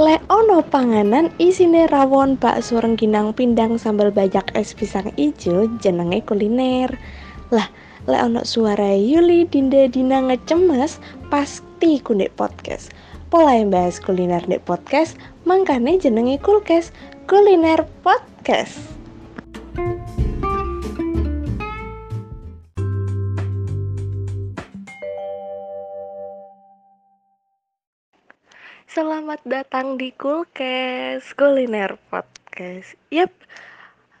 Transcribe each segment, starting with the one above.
Le ono panganan isine rawon bakso rengginang pindang sambal bajak es pisang ijo jenenge kuliner. Lah, le ono suara Yuli Dinda Dina ngecemes pasti ku podcast. Pola bahas kuliner ndek podcast, mangkane jenenge kulkes, kuliner podcast. Selamat datang di Kulkes Kuliner Podcast. Yap,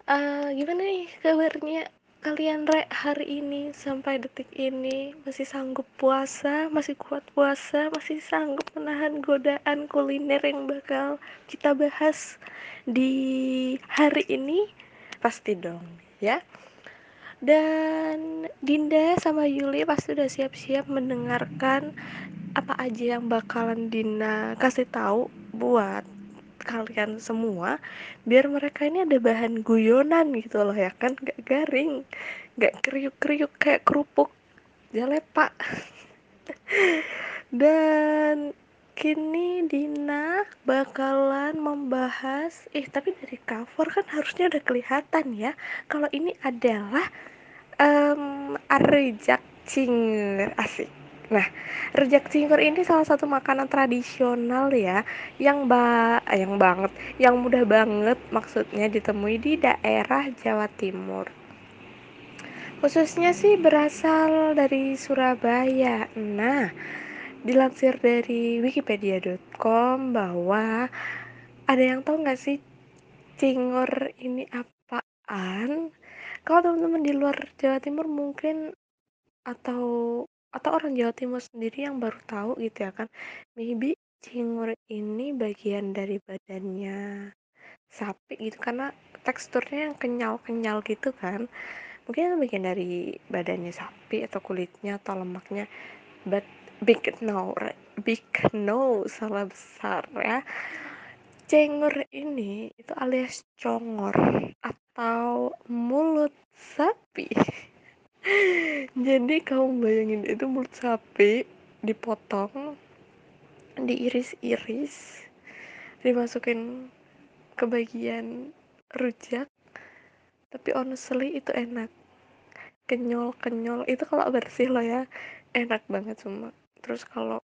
uh, gimana nih kabarnya kalian rek hari ini sampai detik ini masih sanggup puasa, masih kuat puasa, masih sanggup menahan godaan kuliner yang bakal kita bahas di hari ini? Pasti dong, ya. Dan Dinda sama Yuli pasti udah siap-siap mendengarkan apa aja yang bakalan Dina kasih tahu buat kalian semua biar mereka ini ada bahan guyonan gitu loh ya kan? Gak garing gak kriuk-kriuk kayak kerupuk jalepa. Dan kini Dina bakalan membahas eh tapi dari cover kan harusnya udah kelihatan ya kalau ini adalah um, arejak cing asik Nah, rujak cingur ini salah satu makanan tradisional ya, yang ba yang banget, yang mudah banget maksudnya ditemui di daerah Jawa Timur. Khususnya sih berasal dari Surabaya. Nah, dilansir dari wikipedia.com bahwa ada yang tahu nggak sih cingur ini apaan? Kalau teman-teman di luar Jawa Timur mungkin atau atau orang Jawa Timur sendiri yang baru tahu gitu ya kan maybe cingur ini bagian dari badannya sapi gitu karena teksturnya yang kenyal-kenyal gitu kan mungkin bagian dari badannya sapi atau kulitnya atau lemaknya but big no big no salah besar ya. Cengur ini itu alias congor atau mulut sapi. Jadi kamu bayangin itu mulut sapi dipotong diiris-iris dimasukin ke bagian rujak tapi honestly itu enak. Kenyol-kenyol itu kalau bersih loh ya enak banget semua terus kalau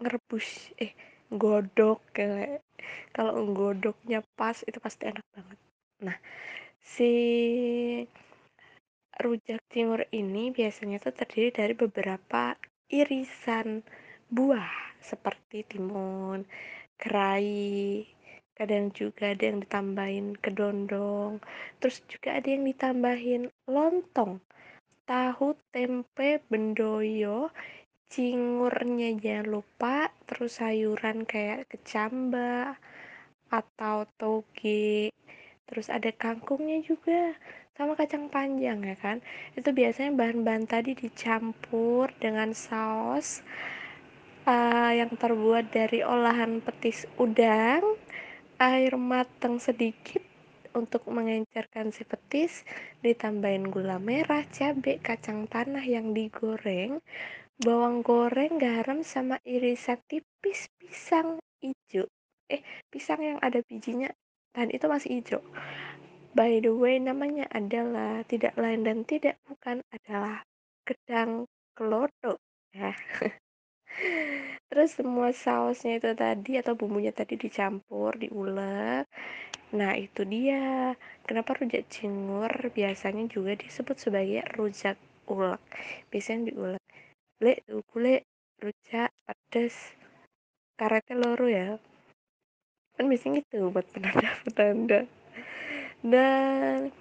ngerebus eh godok kayak kalau godoknya pas itu pasti enak banget. Nah si rujak timur ini biasanya tuh terdiri dari beberapa irisan buah seperti timun, kerai, kadang juga ada yang ditambahin kedondong, terus juga ada yang ditambahin lontong, tahu, tempe, bendoyo, cingurnya jangan lupa, terus sayuran kayak kecamba atau toge, terus ada kangkungnya juga sama kacang panjang ya kan? Itu biasanya bahan-bahan tadi dicampur dengan saus uh, yang terbuat dari olahan petis udang air matang sedikit untuk mengencerkan si petis ditambahin gula merah cabai kacang tanah yang digoreng bawang goreng garam sama irisan tipis pisang hijau eh pisang yang ada bijinya dan itu masih hijau By the way, namanya adalah tidak lain dan tidak bukan adalah gedang kelodo ya. Terus semua sausnya itu tadi atau bumbunya tadi dicampur, diulek. Nah, itu dia. Kenapa rujak cingur biasanya juga disebut sebagai rujak ulek. Biasanya diulek. Lek, gule, rujak, pedes, karetnya loro ya. Kan biasanya gitu buat penanda-penanda. Dan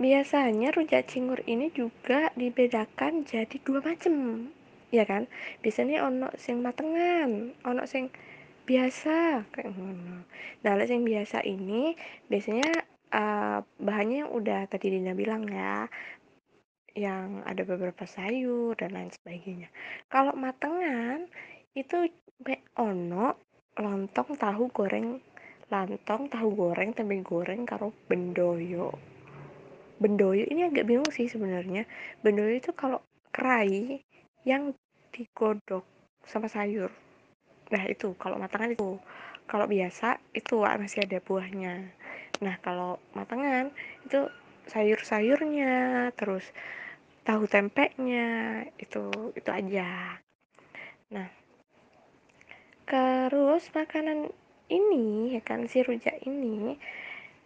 biasanya rujak cingur ini juga dibedakan jadi dua macam ya kan? Biasanya ono sing matengan ono sing biasa kayak ngono. Nah sing biasa ini biasanya uh, bahannya yang udah tadi Dina bilang ya yang ada beberapa sayur dan lain sebagainya. Kalau matengan itu ono lontong tahu goreng lantong tahu goreng tempe goreng karo bendoyo. Bendoyo ini agak bingung sih sebenarnya. Bendoyo itu kalau kerai yang digodok sama sayur. Nah itu kalau matangan itu. Kalau biasa itu masih ada buahnya. Nah kalau matangan itu sayur-sayurnya terus tahu tempenya itu itu aja. Nah terus makanan ini ya kan si rujak ini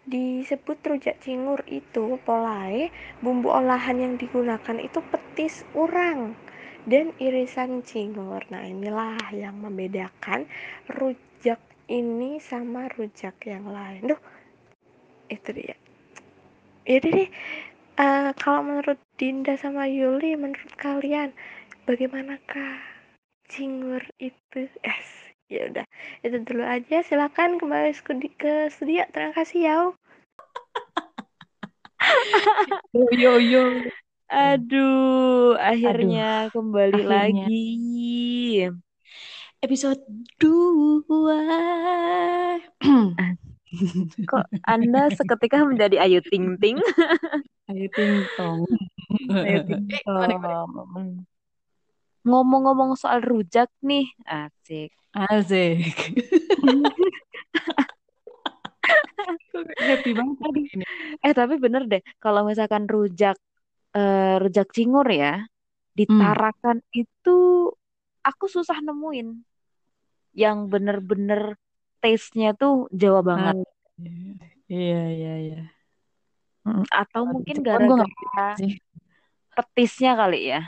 disebut rujak cingur itu polai bumbu olahan yang digunakan itu petis urang dan irisan cingur. Nah inilah yang membedakan rujak ini sama rujak yang lain. Duh itu dia. Ya deh uh, kalau menurut Dinda sama Yuli menurut kalian bagaimanakah cingur itu? Es ya udah itu dulu aja. Silakan kembali ke studio. Terima kasih ya yo yo yo. Aduh akhirnya aduh, kembali akhirnya. lagi. Episode dua. Kok anda seketika menjadi Ayu Ting Ting? Ayu Ting Tong Eh, ngomong-ngomong soal rujak nih asik Asik. happy banget ini. Eh tapi bener deh, kalau misalkan rujak uh, rujak cingur ya, ditarakan hmm. itu aku susah nemuin yang bener-bener taste-nya tuh Jawa banget. iya iya iya. Atau mungkin gara-gara petisnya kali ya.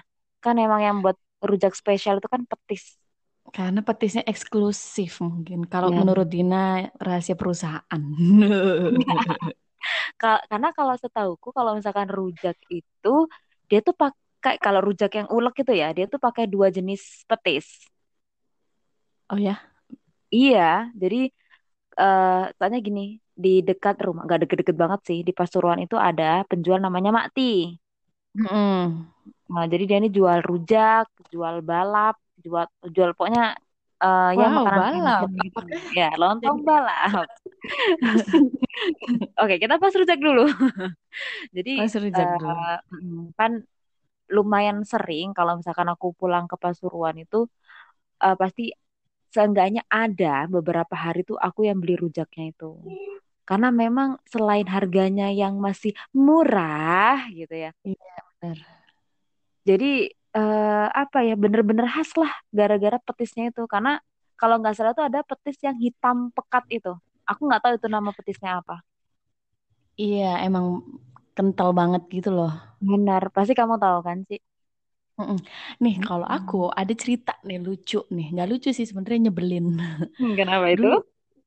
Kan emang yang buat rujak spesial itu kan petis. Karena petisnya eksklusif mungkin. Kalau ya. menurut Dina rahasia perusahaan. Karena kalau setahuku kalau misalkan rujak itu dia tuh pakai kalau rujak yang ulek itu ya, dia tuh pakai dua jenis petis. Oh ya? Iya, jadi uh, soalnya gini, di dekat rumah, nggak deket-deket banget sih, di Pasuruan itu ada penjual namanya Makti. Mm. Nah, jadi dia ini jual rujak, jual balap, jual jual pokoknya uh, wow, ya makanan balap. Gitu. Ya, lontong balap. Oke, kita pas rujak dulu. Jadi pas rujak uh, dulu. kan lumayan sering kalau misalkan aku pulang ke Pasuruan itu uh, pasti seenggaknya ada beberapa hari tuh aku yang beli rujaknya itu. Karena memang selain harganya yang masih murah gitu ya. Iya, benar. Jadi uh, apa ya bener-bener khas lah gara-gara petisnya itu karena kalau nggak salah tuh ada petis yang hitam pekat itu aku nggak tahu itu nama petisnya apa iya emang kental banget gitu loh benar pasti kamu tahu kan sih Mm-mm. Nih kalau aku ada cerita nih lucu nih, nggak lucu sih sebenarnya nyebelin. Hmm, kenapa itu? Dulu,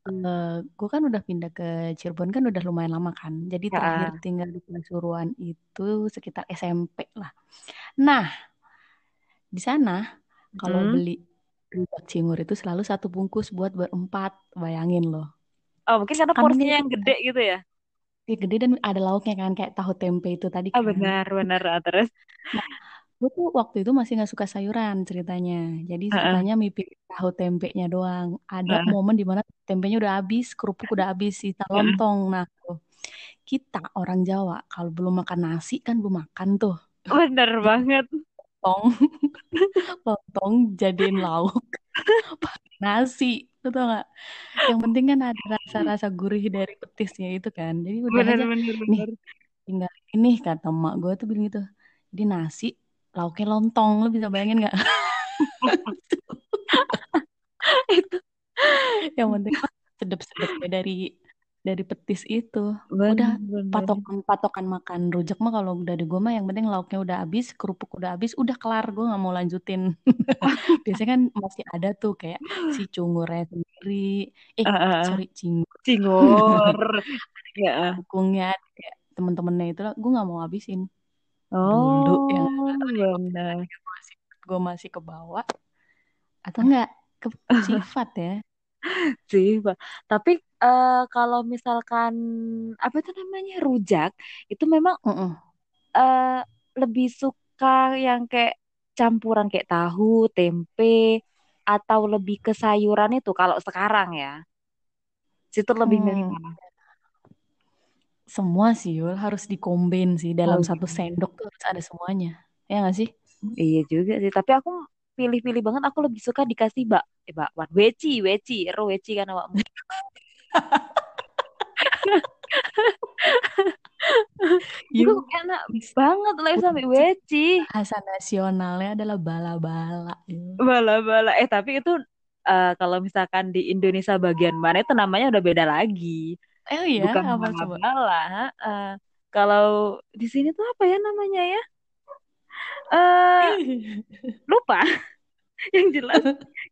uh, gue kan udah pindah ke Cirebon kan udah lumayan lama kan, jadi terakhir tinggal di Pasuruan itu sekitar SMP lah. Nah di sana kalau hmm. beli rujak cingur itu selalu satu bungkus buat berempat, bayangin loh. Oh, mungkin karena porsinya yang gede gitu ya? Iya gede dan ada lauknya kan kayak tahu tempe itu tadi oh, kan. Oh benar benar ah, terus. Nah, gue tuh waktu itu masih nggak suka sayuran ceritanya. Jadi uh -uh. mimpi tahu tempenya doang. Ada uh -uh. momen di mana tempenya udah habis, kerupuk udah habis, sisa lontong. Uh -uh. Nah tuh kita orang Jawa kalau belum makan nasi kan belum makan tuh. Bener banget lontong lontong jadiin lauk pakai nasi itu tau gak yang penting kan ada rasa-rasa gurih dari petisnya itu kan jadi udah bener, aja bener, nih tinggal ini kata emak gue tuh bilang gitu jadi nasi lauknya lontong lo bisa bayangin nggak? Itu. Yang penting sedep-sedepnya dari dari petis itu. Bener, udah bener. patokan patokan makan rujak mah kalau udah di gue mah yang penting lauknya udah habis kerupuk udah habis udah kelar. Gue nggak mau lanjutin. Biasanya kan masih ada tuh kayak si cungurnya sendiri. Eh uh, sorry cingur cingur. Ya. Bukungnya kayak temen-temennya itu gue nggak mau habisin oh dulu ya benar gue masih ke bawah atau enggak ke sifat ya. Sih tapi uh, kalau misalkan apa itu namanya rujak itu memang uh -uh. Uh, lebih suka yang kayak campuran kayak tahu tempe atau lebih ke sayuran itu kalau sekarang ya. Situ lebih hmm. milih semua sih Yul harus dikombin sih dalam oh, satu sendok tuh harus ada semuanya. Ya nggak sih? Iya juga sih tapi aku pilih-pilih banget aku lebih suka dikasih bak eh bakwan. Weci weci ero weci kan awakmu itu enak banget lah sampai weci bahasa nasionalnya adalah bala-bala bala-bala. Eh tapi itu uh, kalau misalkan di Indonesia bagian mana itu namanya udah beda lagi oh iya bukan apa bala-bala uh, kalau di sini tuh apa ya namanya ya? Uh, lupa. Yang jelas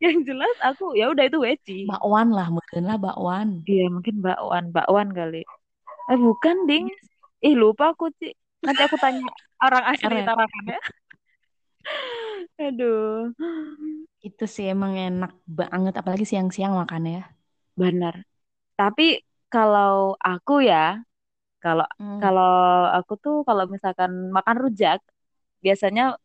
yang jelas aku ya udah itu weci bakwan lah mungkin lah bakwan. Iya mungkin bakwan bakwan kali. Eh bukan ding. Ih lupa aku sih nanti aku tanya orang asli Tarakan ya. Aduh. Itu sih emang enak banget apalagi siang-siang makan ya. Benar tapi kalau aku ya kalau hmm. kalau aku tuh kalau misalkan makan rujak biasanya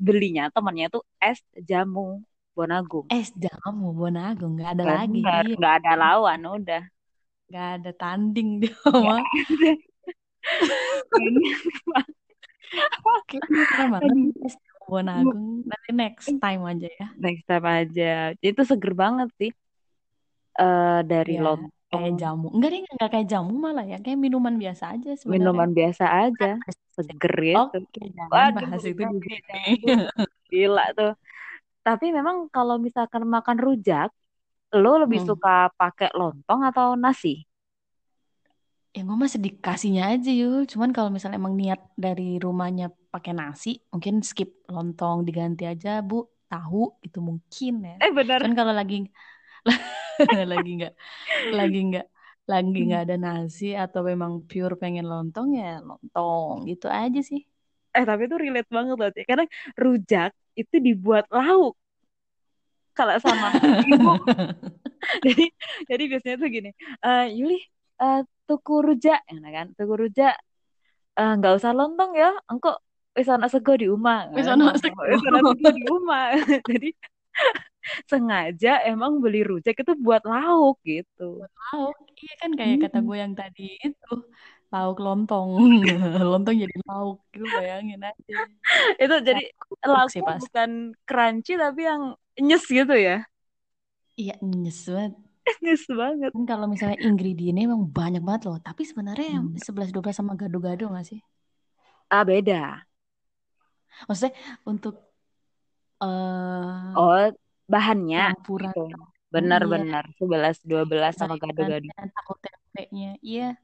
belinya temannya tuh es jamu Bonagung. Es jamu Bonagung nggak ada lagi. Nggak ada lawan udah. Nggak ada tanding dia mah. Oke, es Bonagung. Nanti next time aja ya. Next time aja. Itu seger banget sih. Uh, dari ya, lontong. Kayak jamu. Enggak deh, enggak kayak jamu malah ya. Kayak minuman biasa aja sebenarnya. Minuman biasa aja. Seger itu. Oke, okay, jangan bahas itu di Gila tuh. Tapi memang kalau misalkan makan rujak, lo lebih hmm. suka pakai lontong atau nasi? Ya gue masih dikasihnya aja yuk. Cuman kalau misalnya emang niat dari rumahnya pakai nasi, mungkin skip lontong diganti aja bu tahu itu mungkin ya. Eh benar. Kan kalau lagi lagi nggak lagi nggak lagi nggak ada nasi atau memang pure pengen lontong ya lontong gitu aja sih. Eh tapi itu relate banget loh. Karena rujak itu dibuat lauk. Kalau sama ibu. Jadi jadi biasanya tuh gini uh, Yuli uh, tuku rujak. Ya kan tuku rujak eh, nggak uh, usah lontong ya engkau wis ana sego di rumah. Wis ana sego di rumah. Jadi sengaja emang beli rujak itu buat lauk gitu. Buat lauk iya kan kayak hmm. kata gue yang tadi itu lauk lontong. Lontong jadi lauk itu bayangin aja. Itu jadi lauk sih, pas. bukan crunchy tapi yang nyes gitu ya? Iya nyes banget. Nyes banget. Kan kalau misalnya ingredientnya emang banyak banget loh tapi sebenarnya hmm. sebelas dua belas sama gado-gado gak sih? Ah beda. Maksudnya untuk uh, oh bahannya campuran gitu. benar-benar iya. sebelas dua belas sama gado-gado takut tempenya iya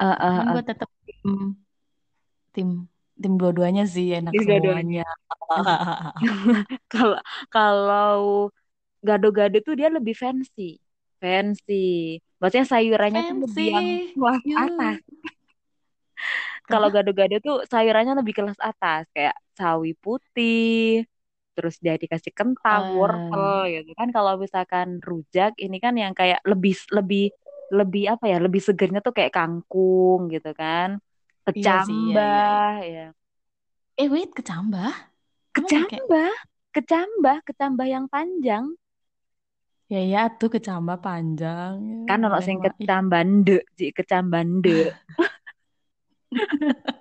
uh, uh, uh. gue tetap tim tim tim dua-duanya sih enak tim semuanya. Kalau kalau gado-gado tuh dia lebih fancy, fancy. Maksudnya sayurannya fancy. tuh lebih yang kelas yeah. atas. Kalau gado-gado tuh sayurannya lebih kelas atas, kayak sawi putih, terus dia dikasih kentang, uh. wortel gitu kan. Kalau misalkan rujak ini kan yang kayak lebih lebih lebih apa ya lebih segernya tuh kayak kangkung gitu kan. Kecambah iya sih, iya, iya. ya. Eh wait kecambah? Kecambah kecambah kecambah yang panjang. Ya ya tuh kecambah panjang. Kan orang sing kecambah ndek kecambah ndek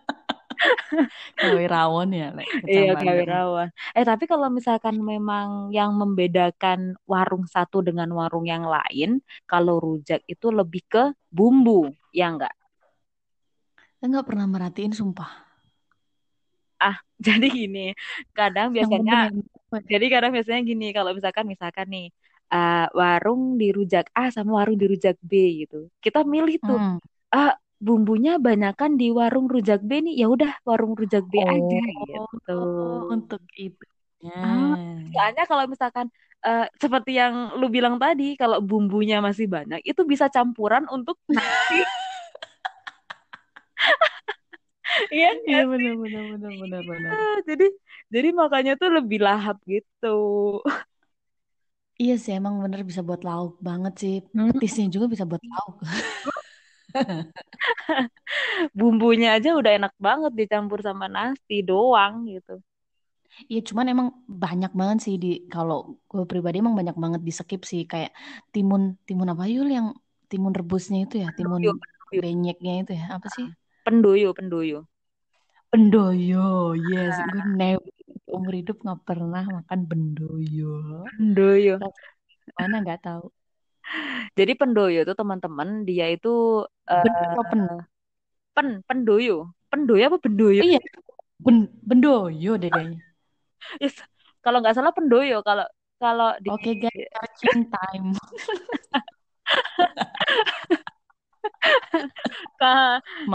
Kawirawan ya, like, Iya, kawirawan. Eh, tapi kalau misalkan memang yang membedakan warung satu dengan warung yang lain, kalau rujak itu lebih ke bumbu, ya enggak? Enggak pernah merhatiin, sumpah. Ah, jadi gini, kadang biasanya, jadi kadang biasanya gini, kalau misalkan, misalkan nih, uh, warung di rujak A sama warung di rujak B gitu, kita milih tuh, hmm. uh, bumbunya banyakan di warung rujak B nih ya udah warung rujak B oh, aja gitu untuk itu ah, soalnya kalau misalkan uh, seperti yang lu bilang tadi kalau bumbunya masih banyak itu bisa campuran untuk nasi Iya, iya benar benar benar benar benar. Ah, jadi jadi makanya tuh lebih lahap gitu. Iya sih emang bener bisa buat lauk banget sih. Hmm. Petisnya juga bisa buat lauk. Bumbunya aja udah enak banget dicampur sama nasi doang gitu. Iya cuman emang banyak banget sih di kalau gue pribadi emang banyak banget di skip sih kayak timun timun apa yul yang timun rebusnya itu ya timun pendoyo. benyeknya itu ya apa sih pendoyo pendoyo pendoyo yes gue never seumur hidup nggak pernah makan bendoyo. Bendoyo. Mana nggak tahu. Jadi pendoyo itu teman-teman dia itu Ben, uh, pen. pen pendoyo. Pendoyo apa bendoyo? iya. Ben, bendoyo deh kayaknya. yes. Kalau nggak salah pendoyo kalau kalau di Oke okay, guys, searching time.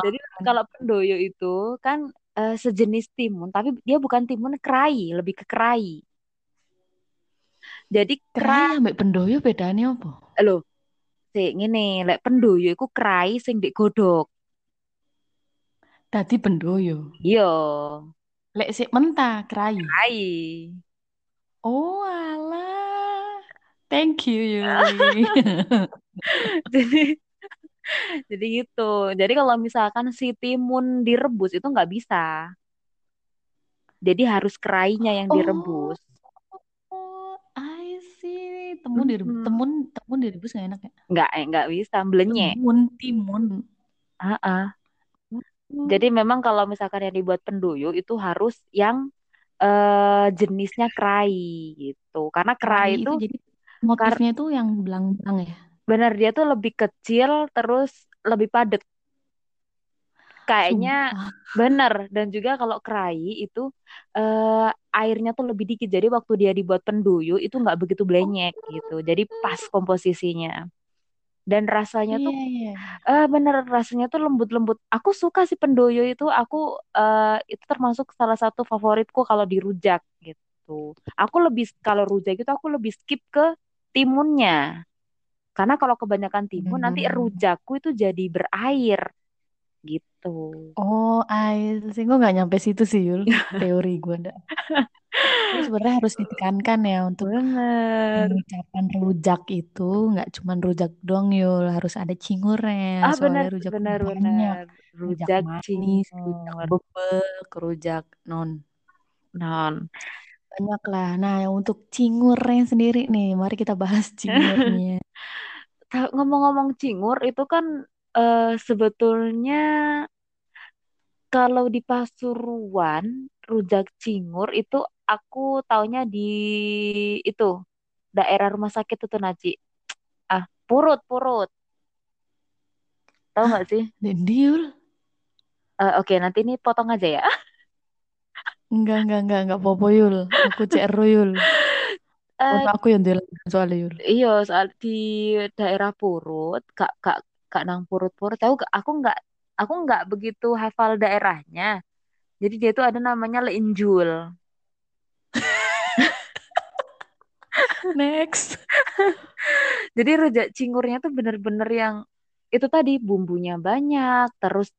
Jadi kalau pendoyo itu kan uh, sejenis timun, tapi dia bukan timun kerai, lebih ke kerai. Jadi kerai ambek pendoyo bedanya apa? Loh, sik ngene, lek pendoyo iku kerai sing digodhog. Tadi pendoyo. Iya. Lek sik mentah kerai. Kerai. Oh alah. Thank you Yuli. Jadi jadi gitu. Jadi kalau misalkan si timun direbus itu nggak bisa. Jadi harus kerainya yang direbus. Oh. Temun direbus, hmm. temun temun direbus nggak enak ya? Nggak, eh, nggak bisa. Belenyek. Timun, timun. Ah, uh -uh. Jadi memang kalau misalkan yang dibuat penduyu itu harus yang uh, jenisnya kerai gitu. Karena kerai, itu, itu jadi motifnya itu yang belang-belang ya. Benar dia tuh lebih kecil terus lebih padat. Kayaknya Sumpah. bener. Dan juga kalau kerai itu uh, airnya tuh lebih dikit. Jadi waktu dia dibuat penduyu itu nggak begitu blenyek gitu. Jadi pas komposisinya. Dan rasanya tuh yeah, yeah. Uh, bener rasanya tuh lembut-lembut. Aku suka sih pendoyo itu. Aku uh, itu termasuk salah satu favoritku kalau di rujak gitu. Aku lebih kalau rujak itu aku lebih skip ke timunnya. Karena kalau kebanyakan timun hmm. nanti rujakku itu jadi berair gitu. Oh, air sih gue nggak nyampe situ sih Yul. Teori gue ndak. Sebenarnya harus ditekankan ya untuk ucapan rujak itu nggak cuma rujak dong Yul, harus ada cingurnya. Ah, Soalnya bener, rujak bener, bener. Rujak, rujak manis, rujak bebek, rujak non. Non. Banyak lah. Nah, untuk cingurnya sendiri nih, mari kita bahas cingurnya. Ngomong-ngomong cingur itu kan uh, sebetulnya kalau di Pasuruan rujak cingur itu aku taunya di itu daerah rumah sakit itu Naci. Ah, purut purut. Tahu nggak sih? Dendiul. Uh, Oke, okay, nanti ini potong aja ya. Enggak, enggak, enggak, enggak apa-apa Yul. Aku CR Yul. Uh, aku yang dia soalnya Yul. Iya, soal di daerah Purut, kak kak kak nang Purut-Purut tahu gak? Aku enggak aku enggak begitu hafal daerahnya. Jadi dia tuh ada namanya Leinjul. Next. Jadi rujak cingurnya tuh bener-bener yang itu tadi bumbunya banyak, terus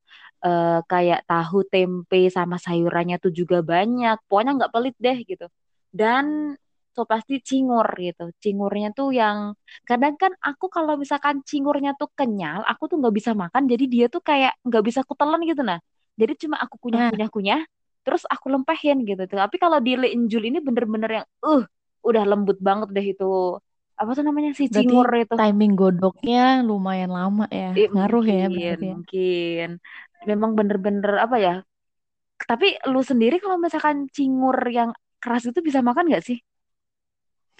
uh, kayak tahu tempe sama sayurannya tuh juga banyak pokoknya nggak pelit deh gitu dan so pasti cingur gitu. Cingurnya tuh yang kadang kan aku kalau misalkan cingurnya tuh kenyal aku tuh nggak bisa makan jadi dia tuh kayak nggak bisa kutelan gitu nah. Jadi cuma aku kunyah kunyah kunyah terus aku lempehin gitu tapi kalau di leinjul ini bener-bener yang uh udah lembut banget deh itu apa tuh namanya si cingur itu. timing godoknya lumayan lama ya ngaruh ya mungkin, ya. mungkin. Memang bener-bener apa ya tapi lu sendiri kalau misalkan cingur yang keras itu bisa makan nggak sih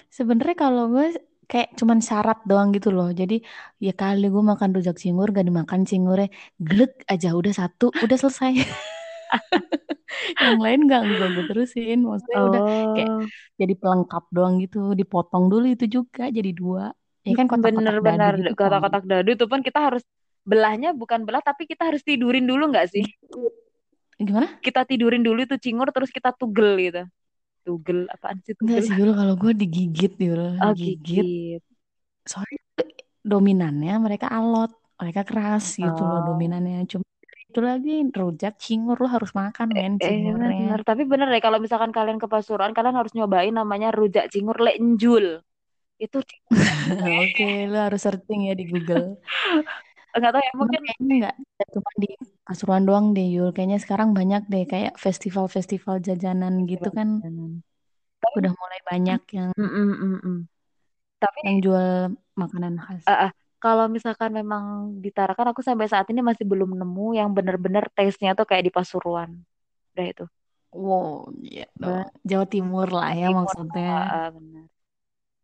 sebenarnya kalau gue kayak cuman syarat doang gitu loh jadi ya kali gue makan rujak cingur gak dimakan cingurnya glek aja udah satu udah selesai yang lain gak gue, gue terusin maksudnya oh. udah kayak oh. jadi pelengkap doang gitu dipotong dulu itu juga jadi dua ya kan kotak-kotak bener-bener gitu kan. kotak-kotak dadu itu pun kita harus belahnya bukan belah tapi kita harus tidurin dulu nggak sih? Gimana? Kita tidurin dulu itu cingur terus kita tugel gitu. Tugel apaan sih tugel? Enggak sih Yul, kalau gue digigit Yul. Oh, gigit. gigit. Soalnya dominannya mereka alot, mereka keras gitu oh. loh dominannya. Cuma itu lagi rujak cingur lo harus makan men eh, cingurnya. bener. Tapi bener deh kalau misalkan kalian ke Pasuruan kalian harus nyobain namanya rujak cingur lenjul. Itu Oke, okay, lo harus searching ya di Google. nggak tahu ya mungkin kayaknya nggak cuma di Pasuruan doang deh Yul. Kayaknya sekarang banyak deh kayak festival-festival jajanan gitu kan. Udah mulai banyak yang mm -mm, mm -mm. tapi yang jual makanan khas. Uh, uh, kalau misalkan memang ditarakan aku sampai saat ini masih belum nemu yang bener-bener taste-nya tuh kayak di Pasuruan. Udah itu. Wow, iya dong. Jawa Timur lah ya Timur, maksudnya. uh, benar.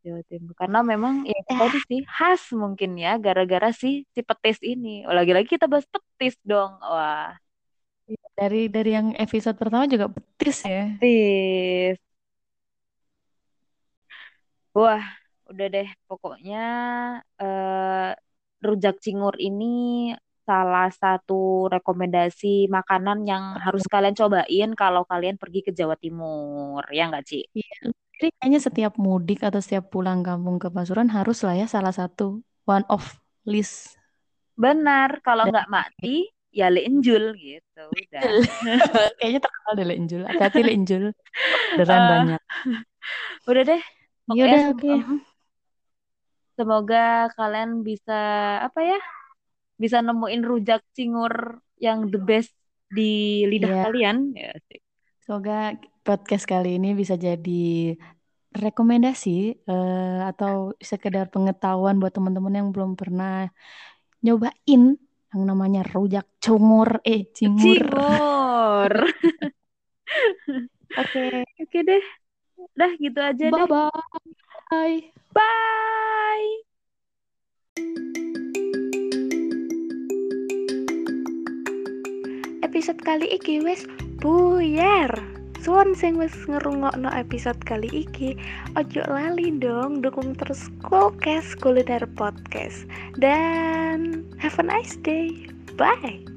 Jawa Timur. Karena memang ya itu tadi sih khas mungkin ya gara-gara si si petis ini. Oh, lagi-lagi kita bahas petis dong. Wah. Iya, dari dari yang episode pertama juga petis ya. Petis. Wah, udah deh. Pokoknya uh, rujak cingur ini salah satu rekomendasi makanan yang harus kalian cobain kalau kalian pergi ke Jawa Timur. Ya nggak, Ci? Iya. Jadi kayaknya setiap mudik atau setiap pulang kampung ke Pasuruan harus lah ya salah satu one of list. Benar. Kalau nggak mati, ya leinjul gitu. Udah. kayaknya terkenal deh leinjul. Hati-hati leinjul. Beneran uh, banyak. Udah deh. Ya udah oke. Okay. Semoga kalian bisa apa ya? Bisa nemuin rujak cingur yang the best di lidah yeah. kalian. Ya sih. Semoga podcast kali ini bisa jadi rekomendasi uh, atau sekedar pengetahuan buat teman-teman yang belum pernah nyobain yang namanya rujak cungur eh cingur. Cingur. Oke. okay. Oke okay deh. Udah gitu aja bye deh. Bye. Bye. Bye. Episode kali iki wes buyar. Suwon sing wis ngerungokno episode kali iki, ojo lali dong dukung terus Kulkes Kuliner Podcast. Dan have a nice day. Bye.